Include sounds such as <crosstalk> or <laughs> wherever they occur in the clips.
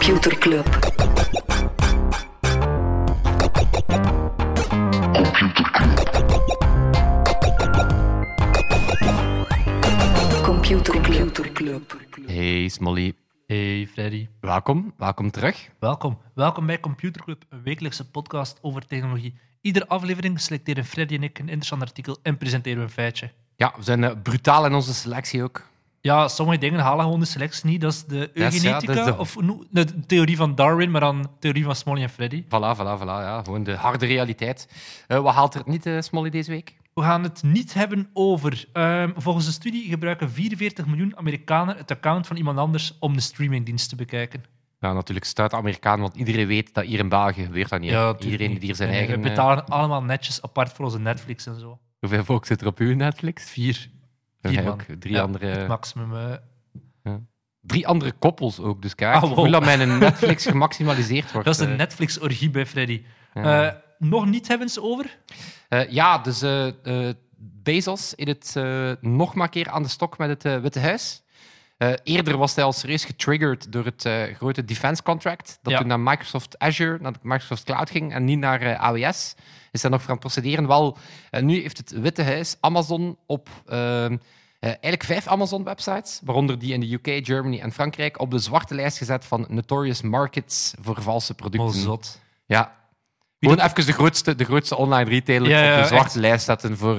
Computer Club. Computer Club. Hey Smolly, Hey Freddy, welkom, welkom terug. welkom. Welkom bij Computer Club, een wekelijkse podcast over technologie. Iedere aflevering selecteren Freddy en ik een interessant artikel en presenteren we een feitje. Ja, we zijn eh, brutaal in onze selectie ook. Ja, sommige dingen halen gewoon de selectie niet. Dat is de ja, eugenetica, de- of de theorie van Darwin, maar dan de theorie van Smolly en Freddy. Voilà, voilà, voilà. Ja, gewoon de harde realiteit. Eh, wat haalt er het niet, eh, Smolly, deze week? We gaan het niet hebben over. ehm, volgens een studie gebruiken 44 miljoen Amerikanen het account van iemand anders om de streamingdienst te bekijken. Ja, natuurlijk stuit Amerikaan, want iedereen weet dat hier in België gebeurt dat niet. iedereen die hier zijn eigen... We betalen allemaal netjes apart voor onze Netflix en zo. hoeveel volk zit er op uw Netflix? Vier. Er Vier ook drie Ja, andere... Het maximum. eh. Drie andere koppels ook, dus kijk. Ah, ik wow. dat mijn Netflix gemaximaliseerd wordt. <laughs> Dat is een eh. Netflix-orgie bij Freddy. Ja. Eh, nog niet hebben ze over? Ja, dus Bezos in het nog maar een keer aan de stok met het Witte Huis. Eh, eerder was hij al serieus getriggerd door het eh, grote defense contract. Dat Ja. toen naar Microsoft Azure, naar Microsoft Cloud ging en niet naar eh, AWS. Is hij nog het procederen? Wel, nu heeft het Witte Huis Amazon op ehm, eh, eigenlijk vijf Amazon-websites, waaronder die in de UK, Germany en Frankrijk, op de zwarte lijst gezet van notorious markets voor valse producten. Oh, zot. Ja. Wie Gewoon even de grootste, de grootste online retailer Ja, ja, op de zwarte echt. lijst zetten voor...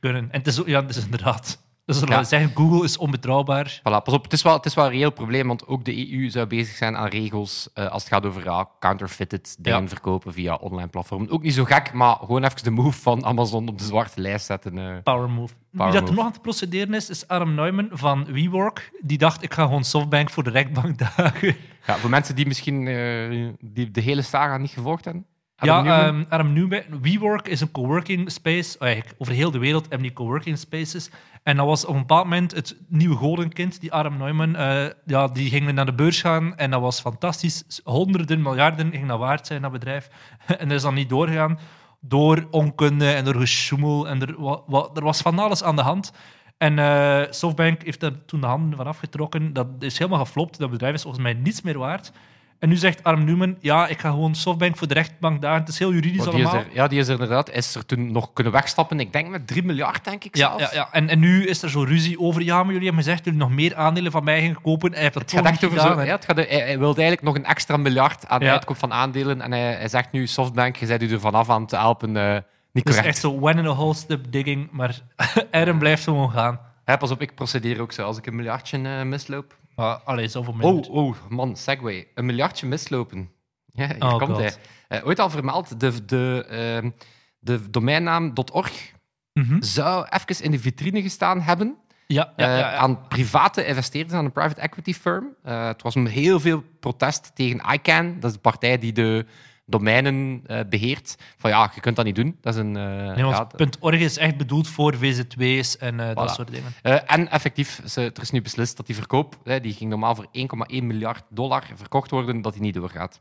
Kunnen. En het is, ja, het is inderdaad. Dus we Ja. zeggen, Google is onbetrouwbaar. Voilà, pas op, het is, wel, het is wel een reëel probleem, want ook de EU zou bezig zijn aan regels eh, als het gaat over ja, counterfeited dingen Ja. verkopen via online platformen. Ook niet zo gek, maar gewoon even de move van Amazon op de zwarte lijst zetten. eh. Power move. Wie dat er nog aan het procederen is, is Adam Neumann van WeWork. Die dacht, ik ga gewoon Softbank voor de rekbank <laughs> dagen. Ja, voor mensen die misschien eh, die de hele saga niet gevolgd hebben. Ja, Adam ehm, Adam Newman. WeWork is een coworking space. Oh, eigenlijk, over heel de wereld hebben die coworking spaces. En dat was op een bepaald moment het nieuwe golden kind, die Adam Neumann. eh, ja, die ging naar de beurs gaan en dat was fantastisch. Honderden miljarden ging dat waard zijn, dat bedrijf. <laughs> en dat is dan niet doorgegaan door onkunde en door gesjoemel. En er, wa- wa- er was van alles aan de hand. En eh, Softbank heeft daar toen de handen van afgetrokken. Dat is helemaal geflopt. Dat bedrijf is volgens mij niets meer waard. En nu zegt Arm Newman, ja, ik ga gewoon Softbank voor de rechtbank dagen. Het is heel juridisch is allemaal. er, ja, die is er inderdaad. Is er toen nog kunnen wegstappen. Ik denk met 3 miljard, denk ik Ja, zelfs. ja, ja. En, en nu is er zo ruzie over, ja, maar jullie hebben gezegd dat jullie nog meer aandelen van mij gaan kopen. En hij heeft dat Het gaat echt over zo. Ja, het gaat, hij, hij wilde eigenlijk nog een extra miljard aan de Ja. uitkoop van aandelen. En hij, hij zegt nu: Softbank, je bent u er vanaf aan te helpen. eh, niet Het is correct. echt zo when in a hole step digging, maar <laughs> Adam blijft gewoon gaan. Pas op, ik procedeer ook zo als ik een miljardje eh, misloop. Maar, allee, zoveel minder. Oh, oh, man, segway. Een miljardje mislopen. Ja, hier Oh, komt God. hij. Eh, ooit al vermeld, de, de, ehm, de domeinnaam .org Mhm. zou even in de vitrine gestaan hebben Ja, ja, eh, ja, ja. aan private investeerders, aan een private equity firm. Eh, het was een heel veel protest tegen ICANN. Dat is de partij die de domeinen eh, beheert. Van ja, je kunt dat niet doen. Dat is een... eh, Nee, want ja, punt .org is echt bedoeld voor VZ2's en eh, dat soort dingen. En effectief, ze, er is nu beslist dat die verkoop, hè, die ging normaal voor 1,1 miljard dollar verkocht worden, dat die niet doorgaat.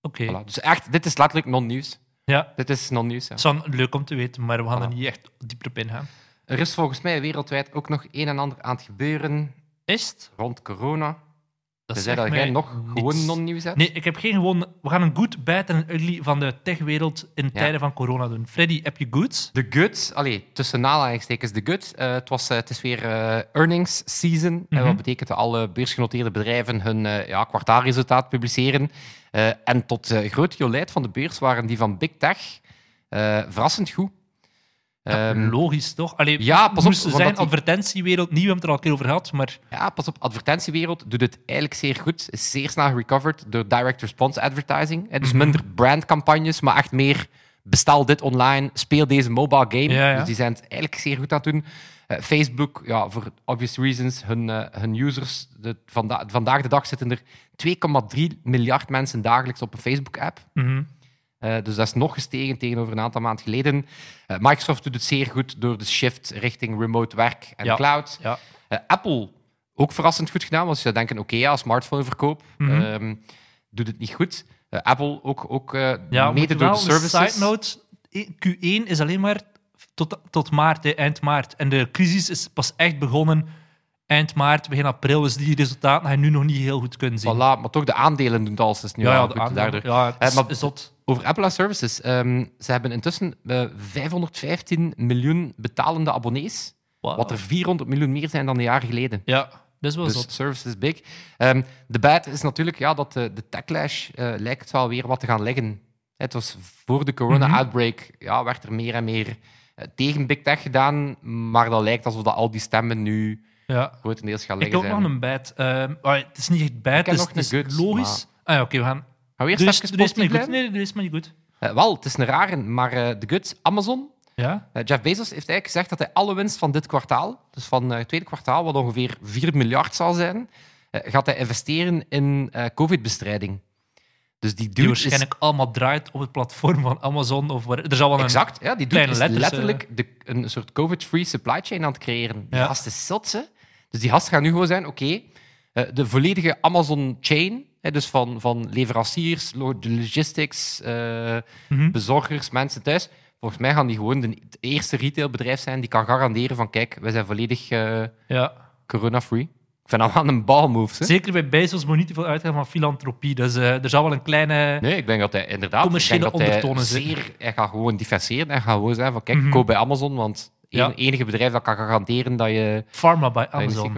Oké. Voilà. Dus echt, dit is letterlijk non-nieuws. Ja, Dit is non-nieuws. Ja. het is wel leuk om te weten, maar we gaan Voilà. er niet echt dieper op ingaan. Er is volgens mij wereldwijd ook nog een en ander aan het gebeuren Is het? rond corona. Dat zegt dat jij nog niets. gewoon non-nieuws hebt. Nee, ik heb geen gewoon... We gaan een good, bad en een ugly van de techwereld in Ja. tijden van corona doen. Freddy, heb je goods? De good, allee, tussen aanhalingstekens de good. Eh, het, was, eh, het is weer eh, earnings season. En Mhm. wat betekent dat alle beursgenoteerde bedrijven hun ja, kwartaalresultaat publiceren. En tot groot jolijt van de beurs waren die van Big Tech verrassend goed. Ehm, logisch, toch? Allee, ja, pas op, zijn advertentiewereld nieuw, we hebben het er al een keer over gehad, maar Ja, pas op, advertentiewereld doet het eigenlijk zeer goed. Is zeer snel recovered door direct response advertising. Hè, dus Mhm. minder brandcampagnes, maar echt meer bestel dit online, speel deze mobile game. Ja, ja. Dus die zijn het eigenlijk zeer goed aan het doen. Eh, Facebook, ja, voor obvious reasons, hun, eh, hun users, de, vanda vandaag de dag zitten er 2,3 miljard mensen dagelijks op een Facebook-app. mhm. Eh, dus dat is nog gestegen tegenover een aantal maanden geleden. Eh, Microsoft doet het zeer goed door de shift richting remote werk en Ja. cloud. ja. Eh, Apple ook verrassend goed gedaan, want je zou denken, oké, ja, smartphoneverkoop ehm, doet het niet goed. Apple ook, ook ja mede door wel de services. Side note, Q1 is alleen maar tot, tot maart, eind maart. En de crisis is pas echt begonnen eind maart, begin april. Dus die resultaten ga je nu nog niet heel goed kunnen zien. Voilà, maar toch de aandelen doen het al dus nu ja, ja, goed, de aandelen- daardoor. ja, het Eh, is, maar- is zot. Over Apple Services. ehm, ze hebben intussen eh, 515 miljoen betalende abonnees. Wat er 400 miljoen meer zijn dan een jaar geleden. Ja, dat wel Dus service is big. Ehm, de bad is natuurlijk ja, dat de, de techlash eh, lijkt wel weer wat te gaan liggen. Het was voor de corona-outbreak ja, werd er meer en meer eh, tegen big tech gedaan, maar dat lijkt alsof dat al die stemmen nu Ja. grotendeels gaan Ik liggen heb ook nog een bad. Ehm, het is niet echt bad, Ik het is, nog het is good, logisch. Ah ja, oké, we gaan... Gaan we eerst even eens maar niet goed. Nee, doe eens maar niet goed. Eh, wel, het is een rare, maar eh, de good. Amazon Ja? Eh, Jeff Bezos heeft eigenlijk gezegd dat hij alle winst van dit kwartaal, dus van eh, het tweede kwartaal, wat ongeveer 4 miljard zal zijn, eh, gaat hij investeren in eh, COVID-bestrijding. Dus die Die waarschijnlijk allemaal draait op het platform van Amazon. Of waar, er zal wel is... een... Exact, ja, die kleine is letters, letterlijk de, een soort COVID-free supply chain aan het creëren. Die Ja. gast is zot, ze. Dus die gast gaat nu gewoon zijn, oké, eh, de volledige Amazon-chain, dus van, van leveranciers, de logistics, eh, Mhm. bezorgers, mensen thuis. Volgens mij gaan die gewoon de, het eerste retailbedrijf zijn die kan garanderen van kijk, wij zijn volledig eh, Ja. corona-free. Ik vind dat wel een balmove. hè. Zeker bij Bezos moet niet te veel uitgaan van filantropie. Dus eh, er zal wel een kleine... Nee, ik denk dat hij inderdaad... Ik Commerciële denk dat hij ondertonen zeer... Hij gaat gewoon differentiëren en gaat gewoon zeggen van kijk, Mhm. koop bij Amazon, want Ja. het enige bedrijf dat kan garanderen dat je... Pharma bij Amazon.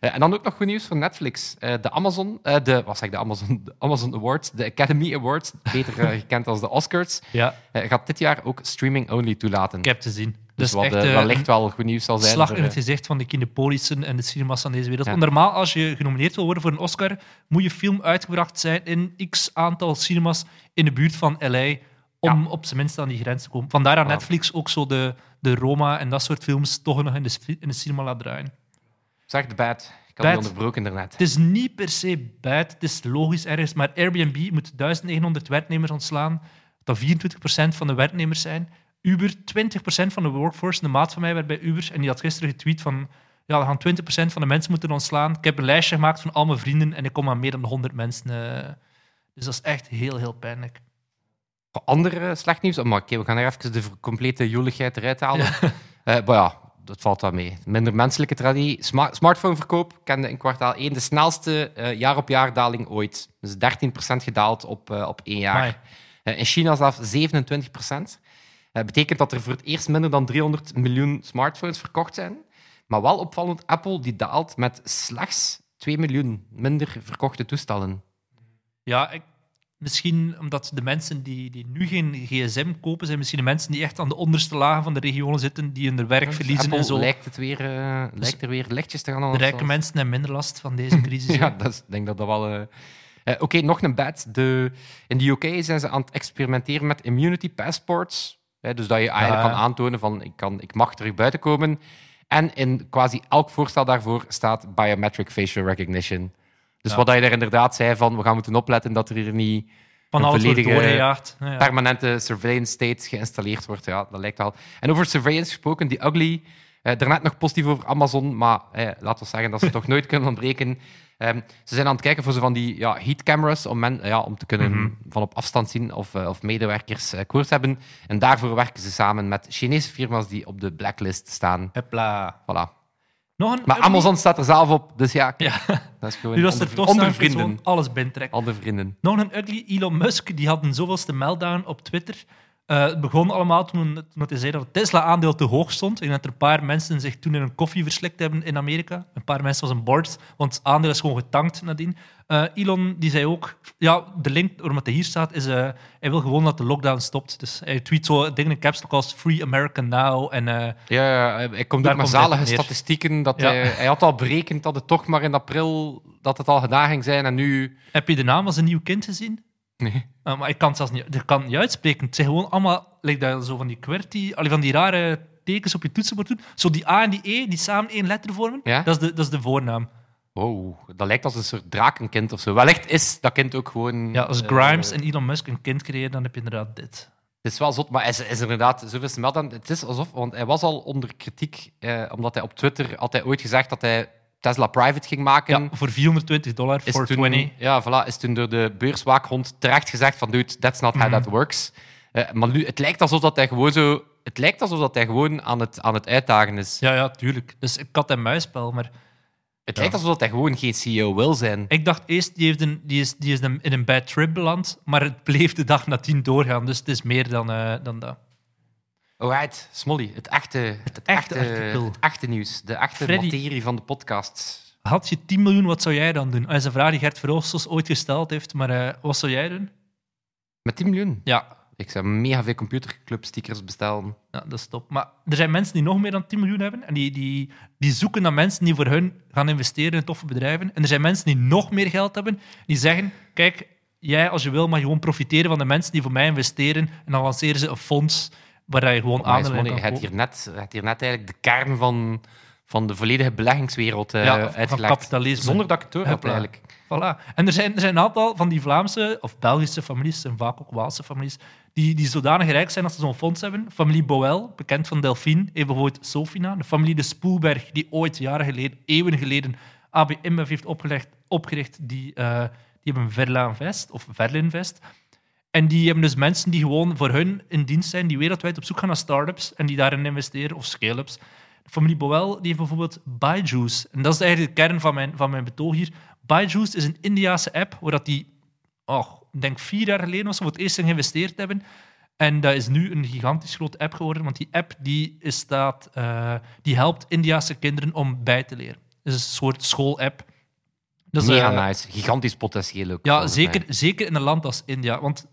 Eh, en dan ook nog goed nieuws voor Netflix. Eh, de Amazon... eh, de, wat zeg ik, de Amazon, de Amazon Awards, de Academy Awards, beter eh, gekend als de Oscars, Ja, eh, gaat dit jaar ook streaming-only toelaten. ik heb te zien. dus Dus wat echt eh, eh, wellicht wel goed nieuws zal zijn. slag in het eh, gezicht van de kinepolissen en de cinema's van deze wereld. Ja. Normaal, als je genomineerd wil worden voor een Oscar, moet je film uitgebracht zijn in x aantal cinema's in de buurt van LA om op zijn minst aan die grens te komen. Vandaar dat. Netflix ook zo de, de Roma en dat soort films toch nog in de, in de cinema laat draaien. Zeg de bad. Ik had Bad. die onderbroken daarnet. Het is niet per se bad, het is logisch ergens, maar Airbnb moet 1900 werknemers ontslaan, dat 24% van de werknemers zijn. Uber, 20% van de workforce. De maat van mij werd bij Uber en die had gisteren getweet van ja, we gaan 20% van de mensen moeten ontslaan. Ik heb een lijstje gemaakt van al mijn vrienden en ik kom aan meer dan 100 mensen. eh. dus dat is echt heel, heel pijnlijk. Andere slecht nieuws? Oh, maar oké, we gaan er even de complete joeligheid eruit halen. <laughs> Eh, maar ja, dat valt wel mee. Minder menselijke traditie. Sma smartphoneverkoop kende in kwartaal 1 de snelste eh, jaar-op-jaar daling ooit. Dus 13% gedaald op, eh, op één jaar. In China zelfs 27%. Dat betekent dat er voor het eerst minder dan 300 miljoen smartphones verkocht zijn. Maar wel opvallend, Apple die daalt met slechts 2 miljoen minder verkochte toestellen. Ja, ik- misschien omdat de mensen die, die nu geen gsm kopen, zijn misschien de mensen die echt aan de onderste lagen van de regionen zitten, die hun werk Dus verliezen Apple en zo. Lijkt, het weer, eh, lijkt er weer lichtjes te gaan aan De rijke mensen hebben minder last van deze <laughs> crisis. Ja, ik denk dat dat wel... eh, eh, Oké, nog een bad. De, in de UK zijn ze aan het experimenteren met immunity passports. Hè, dus dat je eigenlijk Ja. kan aantonen van ik, kan, ik mag terug buiten komen. En in quasi elk voorstel daarvoor staat biometric facial recognition. Dus Ja. wat je er inderdaad zei van we gaan moeten opletten dat er hier niet Van een volledige doorgejaagd. Ja, ja. permanente surveillance state geïnstalleerd wordt. Ja, dat lijkt wel. En over surveillance gesproken, die ugly. eh daarnet nog positief over Amazon, maar eh, laten we zeggen dat ze <laughs> toch nooit kunnen ontbreken. Ehm, ze zijn aan het kijken voor zo van die ja, heat cameras om, men, ja, om te kunnen Mhm. van op afstand zien of, eh, of medewerkers koorts hebben. En daarvoor werken ze samen met Chinese firma's die op de blacklist staan. Hopla. Voilà. Nog een Maar Amazon staat er zelf op, dus ja, Ja, dat is gewoon nu was er onder, toch vrienden. alles vrienden. Nog een ugly Elon Musk, die had een zoveelste meltdown op Twitter. Eh, het begon allemaal toen, toen hij zei dat het Tesla-aandeel te hoog stond. En dat er een paar mensen zich toen in een koffie verslikt hebben in Amerika. Een paar mensen was een board, want het aandeel is gewoon getankt nadien. Eh, Elon die zei ook, ja, de link waarom het hier staat, is eh, hij wil gewoon dat de lockdown stopt. Dus hij tweet zo dingen in caps als Free America Now. En Ja, ja, hij komt ook met zalige statistieken. Dat Ja. hij, hij had al berekend dat het toch maar in april dat het al gedaan ging zijn. En nu... heb je de naam van zijn nieuw kind gezien? Nee. Uh, maar ik kan het zelfs niet, ik kan het niet uitspreken. Het zijn gewoon allemaal like dat, zo van die QWERTY, allee, van die rare tekens op je toetsenbord doen. Zo die A en die E, die samen één letter vormen. Ja? Dat, is de, dat is de voornaam. Wow, dat lijkt als een soort drakenkind of zo. Wellicht is dat kind ook gewoon... Ja, als eh, Grimes en Elon Musk een kind creëren, dan heb je inderdaad dit. Het is wel zot, maar hij is, is inderdaad zoveel smelt aan. Het is alsof... Want hij was al onder kritiek, eh, omdat hij op Twitter had hij ooit gezegd dat hij Tesla private ging maken. Ja, voor 420 dollar, is toen, 20. ja, voilà, is toen door de beurswaakhond terecht gezegd van dude, that's not how Mhm. that works. Eh, maar nu, het lijkt alsof dat hij gewoon zo... Het lijkt alsof dat hij gewoon aan het, aan het uitdagen is. Ja, ja, tuurlijk. Dus een kat- en muisspel, maar Het lijkt alsof hij gewoon geen CEO wil zijn. Ik dacht eerst, die, heeft een, die is, die is in een bad trip beland, maar het bleef de dag nadien doorgaan. Dus het is meer dan, eh, dan dat. Alright, Smolly, het echte, het echte echte, het echte nieuws. De echte Freddy. materie van de podcast. Had je 10 miljoen, wat zou jij dan doen? Dat is een vraag die Gert Verhofstadt ooit gesteld heeft, maar eh, wat zou jij doen? Met 10 miljoen. Ja, Ik zou mega veel computerclub stickers bestellen. Ja, dat is top. Maar er zijn mensen die nog meer dan 10 miljoen hebben. En die, die, die zoeken naar mensen die voor hun gaan investeren in toffe bedrijven. En er zijn mensen die nog meer geld hebben. Die zeggen, kijk, jij als je wil mag gewoon profiteren van de mensen die voor mij investeren. En dan lanceren ze een fonds waar je gewoon aandelen in kan hebt hier net, je hebt hier net eigenlijk de kern van, van de volledige beleggingswereld eh Ja, uitgelegd. kapitalisme. Zonder dat ik het door heb, eigenlijk. Voilà. En er zijn, er zijn een aantal van die Vlaamse of Belgische families, en vaak ook Waalse families, die, die zodanig rijk zijn dat ze zo'n fonds hebben. Familie Boel, bekend van Delphine, heeft bijvoorbeeld Sofina. De familie De Spoelberg, die ooit jaren geleden, eeuwen geleden, AB InBev heeft opgelegd, opgericht, die, eh, die hebben Verla Invest, of Verlinvest. En die hebben dus mensen die gewoon voor hun in dienst zijn, die wereldwijd op zoek gaan naar start-ups en die daarin investeren, of scale-ups. Familie Boel die heeft bijvoorbeeld Byjuice. En dat is eigenlijk de kern van mijn, van mijn betoog hier. Byjuice is een Indiase app waar dat die, oh, ik denk vier jaar geleden was, voor het eerst in geïnvesteerd hebben. En dat is nu een gigantisch grote app geworden, want die app die is staat, eh, die helpt Indiase kinderen om bij te leren. Het is een soort schoolapp. Dat is, Mega eh, nice. Gigantisch potentieel ook. ja, zeker, mij. zeker in een land als India. Want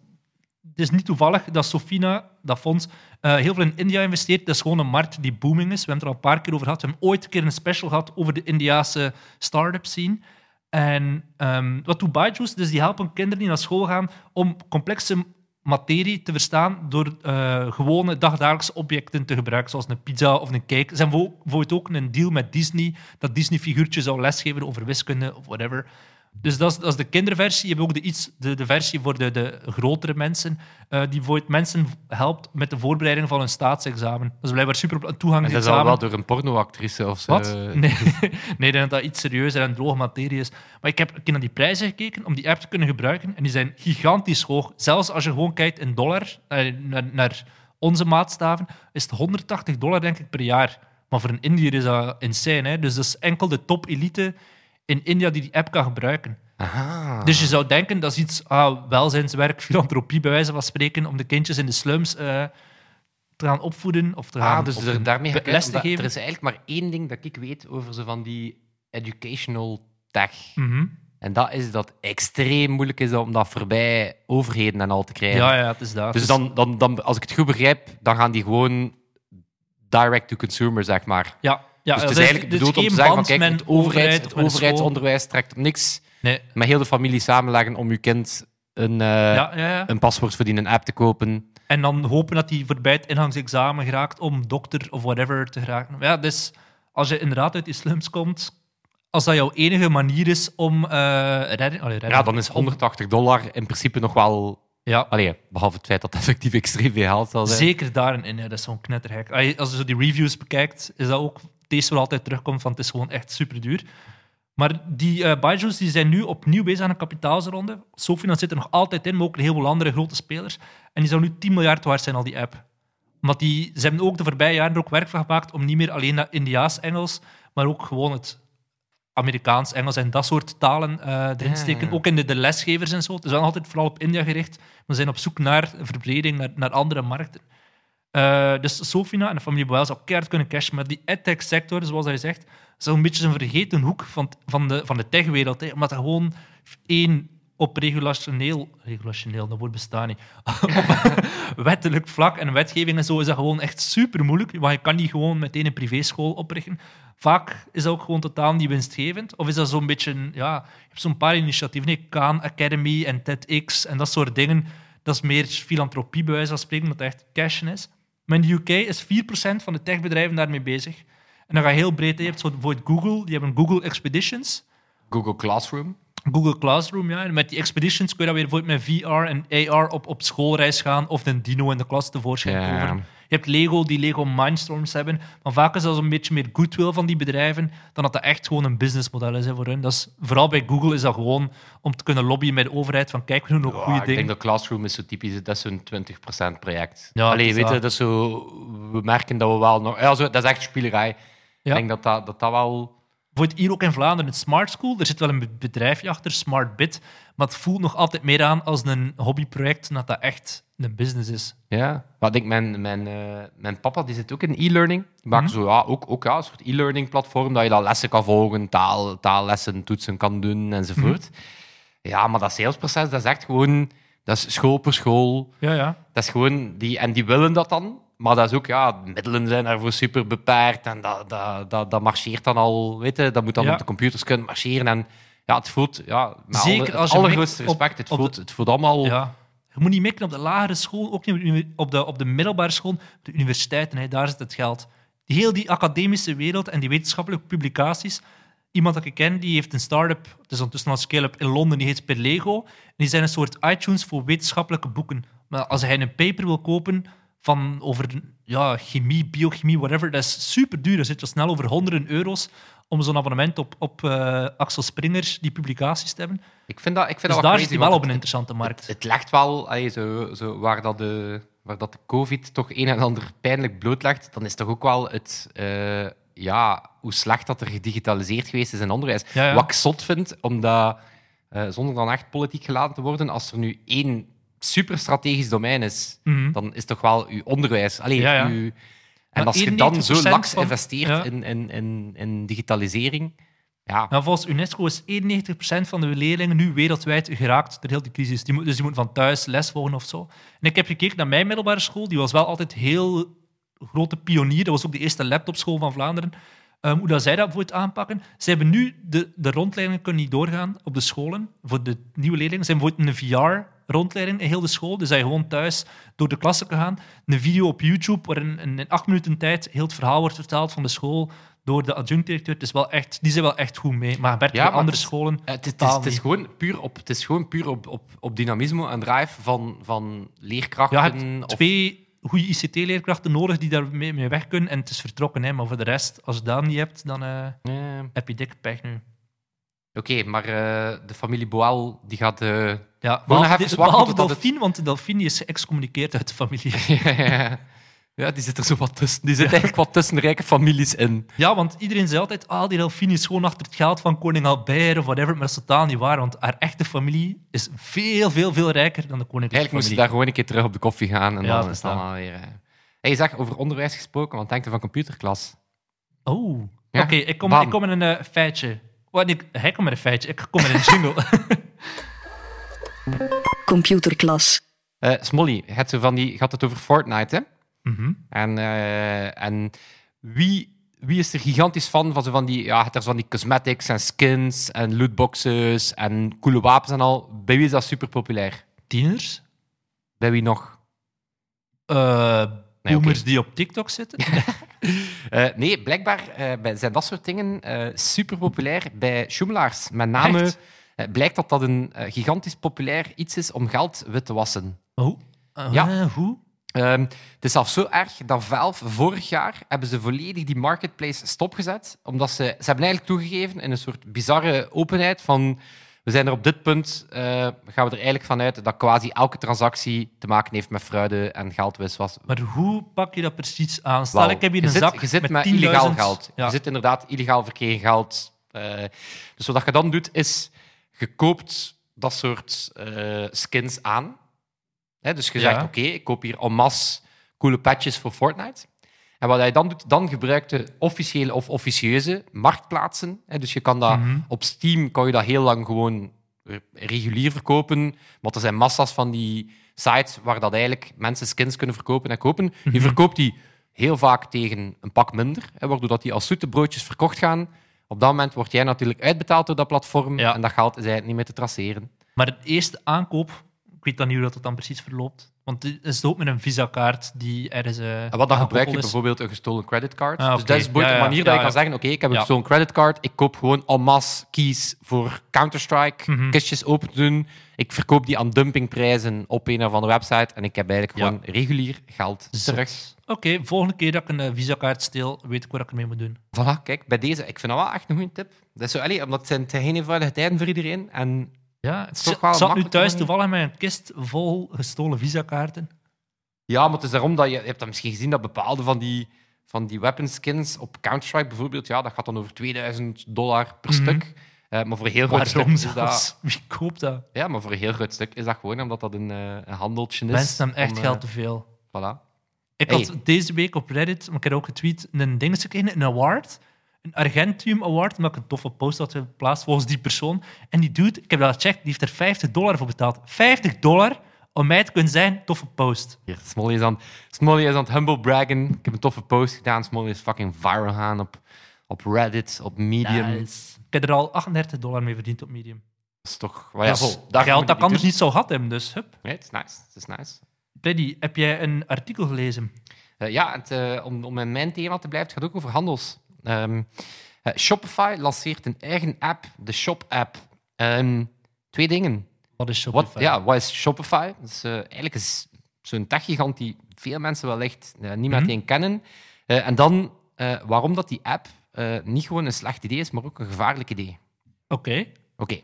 het is niet toevallig dat Sofina, dat fonds, eh, heel veel in India investeert. Dat is gewoon een markt die booming is. We hebben het er al een paar keer over gehad. We hebben ooit een keer een special gehad over de Indiase start-up scene. En ehm, wat doet Byjuice? Dus die helpen kinderen die naar school gaan om complexe materie te verstaan door eh, gewone dagdagelijkse objecten te gebruiken, zoals een pizza of een cake. Ze hebben bijvoorbeeld ook een deal met Disney, dat Disney-figuurtje zou lesgeven over wiskunde of whatever. Dus dat is, dat is de kinderversie. Je hebt ook de, iets, de, de versie voor de, de grotere mensen, eh, die bijvoorbeeld mensen helpt met de voorbereiding van een staatsexamen. Dat is blijkbaar super En dat is al wel door een pornoactrice of zo. Wat? <laughs> Nee, nee, denk dat dat iets serieuzer en droge materie is. Maar ik heb een keer naar die prijzen gekeken om die app te kunnen gebruiken. En die zijn gigantisch hoog. Zelfs als je gewoon kijkt in dollar, eh, naar, naar onze maatstaven, is het 180 dollar denk ik per jaar. Maar voor een Indiër is dat insane. Hè? Dus dat is enkel de top-elite in India die die app kan gebruiken. Aha. Dus je zou denken, dat is iets, ah, welzijnswerk, <laughs> filantropie bij wijze van spreken, om de kindjes in de slums eh, te gaan opvoeden of te gaan Ah, dus er, daarmee les te omdat geven. Er is eigenlijk maar één ding dat ik weet over zo van die educational tech. Mhm. En dat is dat het extreem moeilijk is om dat voorbij overheden en al te krijgen. Ja, ja, het is dat. Dus dan, dan, dan, als ik het goed begrijp, dan gaan die gewoon direct to consumer, zeg maar. Ja, ja dus het is eigenlijk dus bedoeld om te zeggen van, kijk, het, overheid, het overheidsonderwijs trekt op niks Nee. met heel de familie samenleggen om je kind een, Ja, ja, ja. een paswoord voor een app te kopen. En dan hopen dat hij voorbij het ingangsexamen geraakt om dokter of whatever te geraken. Ja, dus als je inderdaad uit die slums komt, als dat jouw enige manier is om. Allee, redding Ja, dan is 180 dollar in principe nog wel... Ja, Allee, behalve het feit dat het effectief extreem veel geld zal zijn. zeker daarin in. Ja, dat is zo'n knetterhek. Als je zo die reviews bekijkt, is dat ook eerste wat altijd terugkomt van het is gewoon echt super duur. Maar die eh Byju's die zijn nu opnieuw bezig aan een kapitaalsronde. Sofina zit er nog altijd in, maar ook heel veel andere grote spelers. En die zou nu 10 miljard waard zijn, al die app. Omdat die, ze hebben ook de voorbije jaren er ook werk van gemaakt om niet meer alleen dat Indiaas-Engels, maar ook gewoon het Amerikaans, Engels en dat soort talen eh, erin te Ja, steken. Ook in de, de lesgevers en zo. Het is wel altijd vooral op India gericht. Ze zijn op zoek naar verbreding, naar, naar andere markten. Eh, dus Sofina en de familie Boel zou keihard kunnen cashen. Maar die edtech-sector, zoals hij zegt, is een beetje een vergeten hoek van, van de, van de techwereld. Hè. Omdat er gewoon één op regulationeel... Regulationeel, dat woord bestaat niet. <laughs> wettelijk vlak en wetgeving en zo is dat gewoon echt super moeilijk. Want je kan niet gewoon meteen een privéschool oprichten. Vaak is dat ook gewoon totaal niet winstgevend. Of is dat zo'n beetje... Ja, je hebt zo'n paar initiatieven. Khan Academy en TEDx en dat soort dingen. Dat is meer filantropie, bij wijze van spreken, het echt cashen is. Maar in de UK is 4% van de techbedrijven daarmee bezig. En dan ga je heel breed. Je hebt bijvoorbeeld Google, die hebben Google Expeditions. Google Classroom. Google Classroom, ja. En met die expeditions kun je dan weer bijvoorbeeld met VR en AR op, op schoolreis gaan of een dino in de klas tevoorschijn Ja. Je hebt Lego die Lego Mindstorms hebben, maar vaak is dat een beetje meer goodwill van die bedrijven dan dat dat echt gewoon een businessmodel is hè, voor hun. Dat is, vooral bij Google is dat gewoon om te kunnen lobbyen met de overheid van kijk, we doen ook Ja, goede ik dingen. denk dat Classroom is zo typisch, dat is zo'n 20% project. Ja, Allee, weet je, dat. dat is zo, we merken dat we wel nog... Ja, zo, dat is echt spielerij. Ja. Ik denk dat dat, dat, dat wel bijvoorbeeld hier ook in Vlaanderen, een Smart School. Er zit wel een bedrijfje achter, Smart Bit. Maar het voelt nog altijd meer aan als een hobbyproject, dan dat dat echt een business is. Ja, maar ik mijn, mijn, eh, mijn papa die zit ook in e-learning. Maakt Mhm. zo, ja, ook, ook ja, een soort e-learning platform dat je dan lessen kan volgen, taal, taallessen, toetsen kan doen enzovoort. Mhm. Ja, maar dat salesproces, dat is echt gewoon, dat is school per school. Ja, ja. Dat is gewoon, die, en die willen dat dan. Maar dat is ook, ja, de middelen zijn daarvoor super beperkt. En dat, dat, dat, dat marcheert dan al, weet je, dat moet dan Ja. op de computers kunnen marcheren. En ja, het voelt, ja, met Zeker alle, als je allergrootste op- respect, het, voelt, de- het voelt allemaal... ja. Je moet niet mikken op de lagere school, ook niet op de, op de middelbare school, de universiteiten. Hè, daar zit het geld. Heel die academische wereld en die wetenschappelijke publicaties. Iemand dat ik ken, die heeft een start-up, het is ondertussen al scale-up in Londen, die heet Perlego. En die zijn een soort iTunes voor wetenschappelijke boeken. Maar als hij een paper wil kopen van over ja, chemie, biochemie, whatever, dat is super duur. Dat zit al snel over honderden euro's om zo'n abonnement op, op eh, Axel Springer, die publicaties te hebben. Ik vind dat, ik vind Dus dat daar zit crazy, hij wel op een interessante markt. Het, het legt wel, allee, zo, zo, waar, dat de, waar dat de COVID toch een en ander pijnlijk blootlegt, dan is toch ook wel het, eh, ja, hoe slecht dat er gedigitaliseerd geweest is in onderwijs. Ja, ja. Wat ik zot vind, omdat, eh, zonder dan echt politiek gelaten te worden, als er nu één superstrategisch domein is, Mhm. dan is toch wel uw onderwijs. Allee, Ja, ja. uw- en als je dan zo 91% laks van- investeert ja. in, in, in, in digitalisering, ja, Nou, volgens UNESCO is 91% van de leerlingen nu wereldwijd geraakt door heel die crisis. Die moet, dus die moeten van thuis les volgen of zo. En ik heb gekeken naar mijn middelbare school. Die was wel altijd heel grote pionier. Dat was ook de eerste laptopschool van Vlaanderen. Ehm, hoe dat zij dat bijvoorbeeld aanpakken. Ze hebben nu de, de rondleidingen kunnen niet doorgaan op de scholen voor de nieuwe leerlingen. Ze hebben bijvoorbeeld een VR-rondleiding in heel de school. Dus dat je gewoon thuis door de klasse kan gaan. Een video op YouTube waarin in, acht minuten tijd heel het verhaal wordt verteld van de school door de adjunct-directeur. Is wel echt, die zijn wel echt goed mee. Maar Bert, Ja, maar andere het scholen... Het is, het is, het is gewoon puur op, het is gewoon puur op, op, op dynamisme en drive van, van leerkrachten. Ja, je hebt of- twee goede ICT-leerkrachten nodig die daar mee, weg kunnen. En het is vertrokken. Hè. Maar voor de rest, als je dat niet hebt, dan Eh, heb je dikke pech nu. Oké, maar eh, de familie Boal die gaat. eh, Ja, behalve, even behalve totdat het- Delphine, want de Delphine is geëxcommuniceerd uit de familie. <laughs> ja, die zit er zo wat tussen. Die zit eigenlijk wat tussen rijke families in. ja, want iedereen zei altijd, ah, die Delphine is gewoon achter het geld van koning Albert of whatever. Maar dat is totaal niet waar, want haar echte familie is veel, veel, veel rijker dan de koninklijke Eigenlijk moest je daar gewoon een keer terug op de koffie gaan en Ja, dan is het allemaal weer. eh. Hey, zeg over onderwijs gesproken, wat denkt u van computerklas? Oh, oké. ik, kom, bam. ik kom met een feitje. Nee, hij komt met een feitje. Ik kom met een jingle. <laughs> Computerklas. Eh, Smolly, zo van die, had het over Fortnite, hè? Mhm. En, eh, en wie, wie is er gigantisch fan van, zo van die, ja, er zo van die cosmetics en skins en lootboxes en coole wapens en al. Bij wie is dat super populair? Tieners? Bij wie nog? Eh Nee, die op TikTok zitten? <laughs> Eh, nee, blijkbaar eh, zijn dat soort dingen eh, super populair bij schoemelaars. Met name blijkt dat dat een gigantisch populair iets is om geld wit te wassen. Hoe? Uh, Ja. Hoe? Het is zelfs zo erg dat Valve vorig jaar hebben ze volledig die marketplace stopgezet. Omdat ze, ze hebben eigenlijk toegegeven in een soort bizarre openheid van we zijn er op dit punt, eh, gaan we er eigenlijk vanuit dat quasi elke transactie te maken heeft met fraude en geldwiswas. Maar hoe pak je dat precies aan? Stel, ik heb hier je een zit, zak je zit met, 10.000 illegaal geld. Ja. Je zit inderdaad illegaal verkregen geld. Eh, dus wat je dan doet, is je koopt dat soort eh, skins aan. Hè, dus je Ja. zegt, oké, ik koop hier en masse coole patches voor Fortnite. En wat hij dan doet, dan gebruikt je officiële of officieuze marktplaatsen. Dus je kan dat Mhm. op Steam kan je dat heel lang gewoon regulier verkopen. Want er zijn massa's van die sites waar dat eigenlijk mensen skins kunnen verkopen en kopen. Je Mhm. verkoopt die heel vaak tegen een pak minder, hè, waardoor dat die als zoete broodjes verkocht gaan. Op dat moment word jij natuurlijk uitbetaald door dat platform Ja. en dat geld is eigenlijk niet meer te traceren. Maar de eerste aankoop, ik weet dan niet hoe dat dan precies verloopt. Want het is ook met een visa-kaart die er is. eh, En wat dan gebruik je is. bijvoorbeeld een gestolen creditcard. Ah, Dus dat is Ja, een manier ja, dat je kan zeggen, oké, ik heb een gestolen creditcard, ik koop gewoon en masse keys voor Counter-Strike, Mhm. kistjes open doen, ik verkoop die aan dumpingprijzen op een of andere website en ik heb eigenlijk gewoon regulier geld terug. Oké, volgende keer dat ik een eh, visa-kaart steel, weet ik wat ik ermee moet doen. Voilà, kijk, bij deze, ik vind dat wel echt een goede tip. Dat is zo, allee, omdat het zijn geen eenvoudige tijden voor iedereen. En Ja, toch wel zat nu thuis toevallig met een kist vol gestolen visa-kaarten. ja, maar het is daarom dat je, je hebt dat misschien gezien dat bepaalde van die van die weapon skins op Counter-Strike bijvoorbeeld, ja, dat gaat dan over 2000 dollar per Mhm. stuk. Eh, maar voor een heel groot stuk is dat... Wie koopt dat? Ja, maar voor een heel groot stuk is dat gewoon omdat dat een, eh, een handeltje is. Mensen hebben echt om, eh, geld te veel. Voilà. Ik Hey. had deze week op Reddit, maar ik heb ook getweet, een ding gekregen, een award. Een Argentium Award, omdat ik een toffe post had geplaatst volgens die persoon. En die dude, ik heb dat gecheckt, die heeft er 50 dollar voor betaald. 50 dollar om mij te kunnen zijn, toffe post. Hier, Smolly is, aan, Smolly is aan het humble braggen. Ik heb een toffe post gedaan. Smolly is fucking viral gaan op, op Reddit, op Medium. Nice. Ik heb er al 38 dollar mee verdiend op Medium. Dat is toch... Maar ja, Dat is vol, daar geld dat ik anders niet zou gehad hebben, dus hup. Nee, het is nice. Het is nice. Freddy, heb jij een artikel gelezen? Eh, ja, het, eh, om, om in mijn thema te blijven, het gaat ook over handels. Ehm, eh, Shopify lanceert een eigen app, de Shop-app. Ehm, twee dingen. Wat is Shopify? Ja, wat is Shopify? Dat is eh, eigenlijk zo'n techgigant die veel mensen wellicht eh, niet Mhm. meteen kennen. En dan waarom dat die app niet gewoon een slecht idee is, maar ook een gevaarlijk idee. Oké. Oké,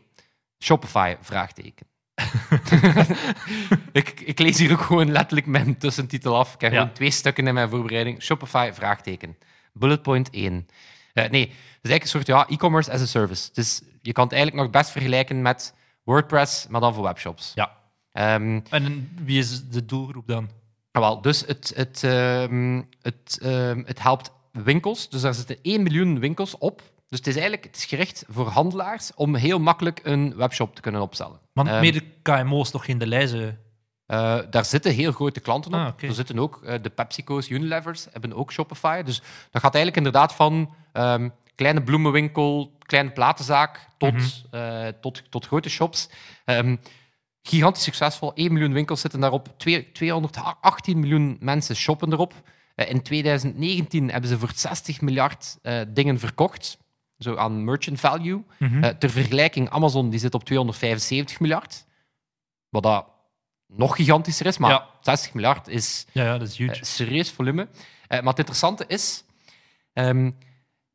Shopify, vraagteken. <laughs> ik, ik lees hier ook gewoon letterlijk mijn tussentitel af. Ik heb Ja. gewoon twee stukken in mijn voorbereiding. Shopify, vraagteken. Bullet point 1. Eh, nee, het is eigenlijk een soort ja, e-commerce as a service. Dus je kan het eigenlijk nog best vergelijken met WordPress, maar dan voor webshops. Ja. Ehm, En wie is de doelgroep dan? Ah, Wel, dus het, het, ehm, het, ehm, het helpt winkels. Dus daar zitten 1 miljoen winkels op. Dus het is eigenlijk het is gericht voor handelaars om heel makkelijk een webshop te kunnen opstellen. Want Ehm, meer de KMO's toch geen de lijzen. Eh, daar zitten heel grote klanten op. Ah. Er zitten ook eh, de PepsiCo's, Unilevers hebben ook Shopify. Dus dat gaat eigenlijk inderdaad van ehm, kleine bloemenwinkel, kleine platenzaak tot, Mhm. eh, tot, tot grote shops. Ehm, gigantisch succesvol. 1 miljoen winkels zitten daarop. Twee- 218 miljoen mensen shoppen erop. In 2019 hebben ze voor 60 miljard dingen verkocht. Zo aan merchant value. Mhm. Ter vergelijking, Amazon die zit op 275 miljard. Wat dat nog gigantischer is, maar Ja. 60 miljard is ja, ja, dat is huge. eh, serieus volume. Eh, maar het interessante is, ehm,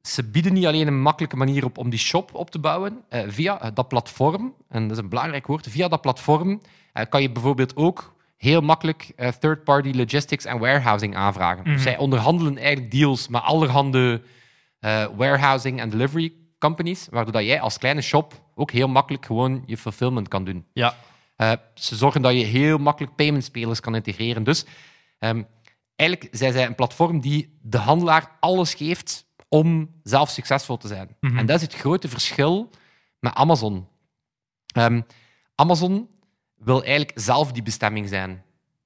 ze bieden niet alleen een makkelijke manier op om die shop op te bouwen. eh, via dat platform, en dat is een belangrijk woord, via dat platform kan je bijvoorbeeld ook heel makkelijk third-party logistics en warehousing aanvragen. Mhm. Zij onderhandelen eigenlijk deals met allerhande eh, warehousing en delivery companies, waardoor dat jij als kleine shop ook heel makkelijk gewoon je fulfillment kan doen. ja. Eh, ze zorgen dat je heel makkelijk payment-spelers kan integreren. Dus ehm, eigenlijk zijn zij een platform die de handelaar alles geeft om zelf succesvol te zijn. Mhm. En dat is het grote verschil met Amazon. Ehm, Amazon wil eigenlijk zelf die bestemming zijn.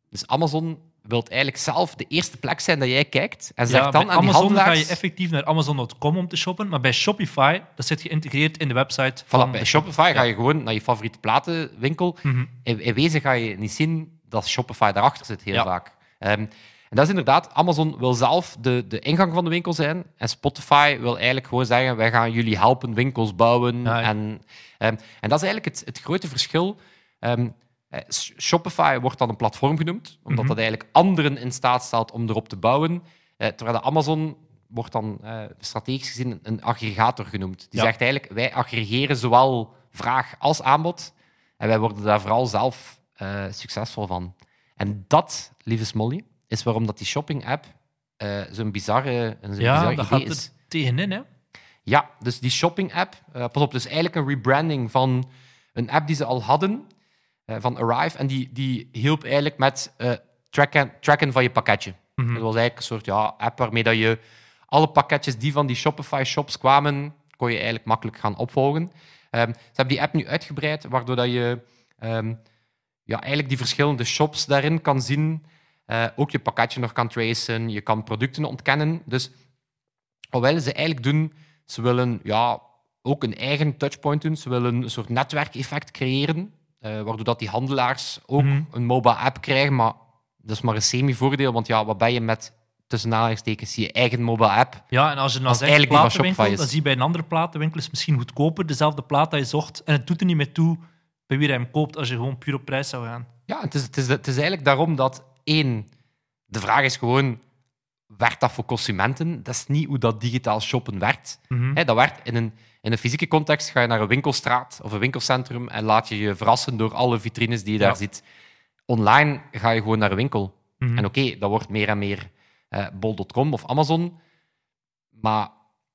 Dus Amazon wil eigenlijk zelf de eerste plek zijn dat jij kijkt en zegt ja, dan aan die Amazon ga handelaars... je effectief naar Amazon.com om te shoppen, maar bij Shopify, dat zit geïntegreerd in de website Voilà, van bij de Shopify ga je gewoon naar je favoriete platenwinkel. Mhm. In, in wezen ga je niet zien dat Shopify daarachter zit, heel Ja. vaak. Ehm, en dat is inderdaad, Amazon wil zelf de, de ingang van de winkel zijn. En Spotify wil eigenlijk gewoon zeggen, wij gaan jullie helpen winkels bouwen. En, ehm, en dat is eigenlijk het, het grote verschil. Ehm, eh, Shopify wordt dan een platform genoemd, omdat Mhm. dat eigenlijk anderen in staat stelt om erop te bouwen. Eh, terwijl de Amazon wordt dan eh, strategisch gezien een aggregator genoemd. Die Ja. zegt eigenlijk, wij aggregeren zowel vraag als aanbod. En wij worden daar vooral zelf succesvol van. En dat, lieve Smolly, is waarom dat die shopping-app zo'n bizarre, zo'n Ja, bizar dat idee gaat is. er tegenin, hè? Ja, dus die shopping-app, pas op, dus eigenlijk een rebranding van een app die ze al hadden, van Arrive, en die, die hielp eigenlijk met eh, tracken, tracken van je pakketje. Mhm. Dat was eigenlijk een soort ja, app waarmee dat je alle pakketjes die van die Shopify-shops kwamen, kon je eigenlijk makkelijk gaan opvolgen. Ehm, ze hebben die app nu uitgebreid, waardoor dat je ehm, ja, eigenlijk die verschillende shops daarin kan zien. Eh, ook je pakketje nog kan tracen, je kan producten ontkennen. Dus wat willen ze eigenlijk doen? Ze willen ja, ook een eigen touchpoint doen. Ze willen een soort netwerkeffect creëren, eh, waardoor dat die handelaars ook Mhm. een mobile app krijgen. Maar dat is maar een semi-voordeel, want ja, wat ben je met tussen aanhalingstekens je eigen mobile app? Ja, en als je die van platenwinkel, dan zie je bij een andere platenwinkel is misschien goedkoper, dezelfde plaat dat je zocht, en het doet er niet meer toe bij wie hij hem koopt als je gewoon puur op prijs zou gaan. Ja, het is, het is, het is eigenlijk daarom dat één, de vraag is gewoon, werkt dat voor consumenten? Dat is niet hoe dat digitaal shoppen werkt. Mhm. Dat werkt in een, in een fysieke context. Ga je naar een winkelstraat of een winkelcentrum en laat je je verrassen door alle vitrines die je Ja. daar ziet. Online ga je gewoon naar een winkel. Mhm. En oké, dat wordt meer en meer eh, bol.com of Amazon. Maar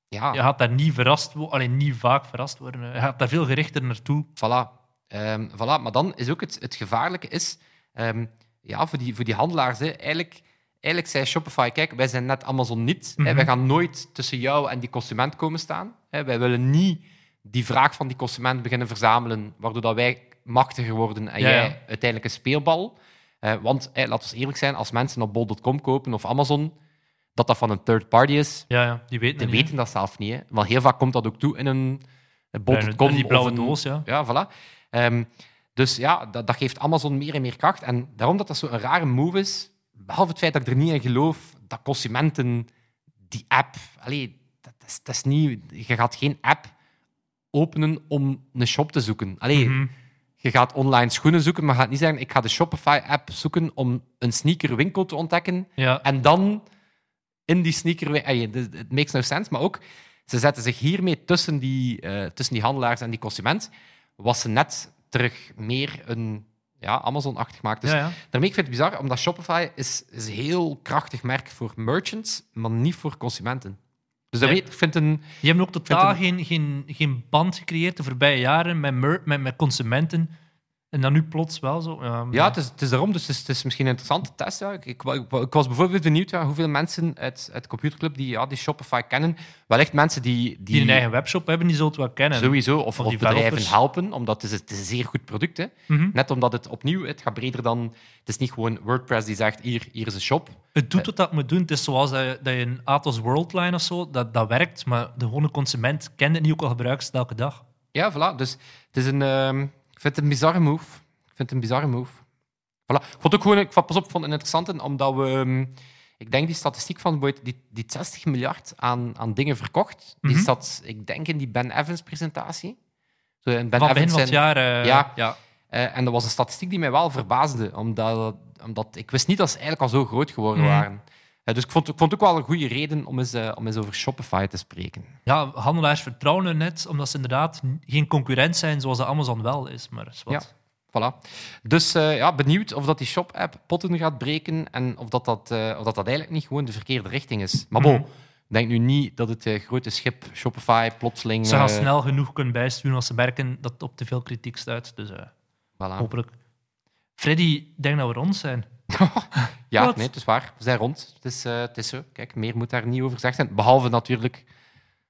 ja, Je gaat daar niet verrast worden, alleen niet vaak verrast worden. Je gaat daar veel gerichter naartoe. Voilà. Ehm, voilà. Maar dan is ook het, het gevaarlijke is, ehm, ja, voor, die, voor die handelaars, hè, eigenlijk, eigenlijk zei Shopify, kijk, wij zijn net Amazon niet. Mhm. wij gaan nooit tussen jou en die consument komen staan. Wij willen niet die vraag van die consument beginnen verzamelen, waardoor dat wij machtiger worden en Ja, jij ja. uiteindelijk een speelbal. Want, laten we eerlijk zijn, als mensen op bol.com kopen of Amazon, dat dat van een third party is, Ja, ja die weten die niet, weten dat zelf niet. Hè. Want heel vaak komt dat ook toe in een, bol.com. Die blauwe een- doos, ja. ja, voilà. Ehm, dus ja, dat, dat geeft Amazon meer en meer kracht. En daarom dat dat zo'n rare move is, behalve het feit dat ik er niet in geloof, dat consumenten die app... Allee, dat, is, dat is niet... Je gaat geen app openen om een shop te zoeken. Allee, Mhm. je gaat online schoenen zoeken, maar je gaat niet zeggen, ik ga de Shopify-app zoeken om een sneakerwinkel te ontdekken Ja. en dan in die sneaker... Het makes no sense, maar ook... Ze zetten zich hiermee tussen die, eh, tussen die handelaars en die consument, wat ze net terug meer een ja, Amazon-achtig maakt. Dus ja, ja. daarmee ik vind het bizar, omdat Shopify is, is een heel krachtig merk voor merchants, maar niet voor consumenten. Dus daarmee, Nee. ik vind een... Die hebben ook totaal geen, geen, geen band gecreëerd de voorbije jaren met, mer- met, met consumenten. En dan nu plots wel zo. Ja, het is, het is daarom, dus het is, het is misschien een interessante test. Ja. Ik, ik, ik- ik was bijvoorbeeld benieuwd ja, hoeveel mensen uit, uit computerclub die, ja, die Shopify kennen. Wellicht mensen die... die, die een eigen webshop hebben, die zullen het wel kennen. Sowieso, of, Of of bedrijven helpen, omdat het is, het is een zeer goed product is. Mhm. Net omdat het opnieuw, het gaat breder dan... Het is niet gewoon WordPress die zegt, hier, hier is een shop. Het doet wat dat moet doen. Het is zoals dat je, dat je een Atos Worldline of zo, dat, dat werkt, maar de gewone consument kent het niet, ook al gebruikt ze het elke dag. Ja, voilà. Dus het is een... ehm, vind het een bizarre move. Ik vind het een bizarre move. Voilà. Ik vond het ook gewoon... Ik vond, pas op, vond het interessant, omdat we... ehm, ik denk die statistiek van Boyd, die, die 60 miljard aan, aan dingen verkocht, die Mhm. zat, ik denk, in die Ben Evans-presentatie. Zo, in Ben Van begin Evans van het jaar. eh, Ja. ja. Eh, en dat was een statistiek die mij wel verbaasde, omdat, omdat ik wist niet dat ze eigenlijk al zo groot geworden Mhm. waren. Dus ik vond, ik vond het ook wel een goede reden om eens, eh, om eens over Shopify te spreken. ja, handelaars vertrouwen er net, omdat ze inderdaad geen concurrent zijn zoals de Amazon wel is. Maar is wat. Voilà. Dus eh, ja, benieuwd of dat die shop-app potten gaat breken en of dat, dat, eh, of dat, dat eigenlijk niet gewoon de verkeerde richting is. Maar bon, Mhm. ik denk nu niet dat het grote schip Shopify plotseling... Ze gaan snel genoeg kunnen bijsturen als ze merken dat het op te veel kritiek stuit. Dus voilà. hopelijk. Freddy, denk dat we rond zijn. <laughs> Ja, Wat? nee, het is waar. We zijn rond. Het is, eh, het is zo. Kijk, meer moet daar niet over gezegd zijn. Behalve natuurlijk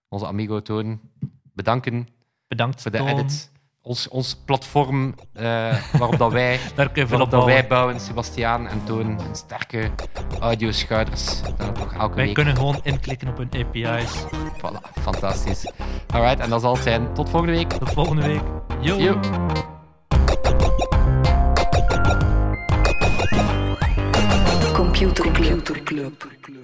onze amigo Toon. Bedanken Bedankt voor de edit. Ons, ons platform eh, waarop dat wij, <laughs> Daar kun je veel waarop op dat wij bouwen. Sebastiaan en Toon, een sterke audioschouders. Elke Wij week. kunnen gewoon inklikken op hun API's. Voilà, fantastisch. Alright, en dat zal het zijn. Tot volgende week. Tot volgende week. Yo. Yo. Computer Club. Computer Club.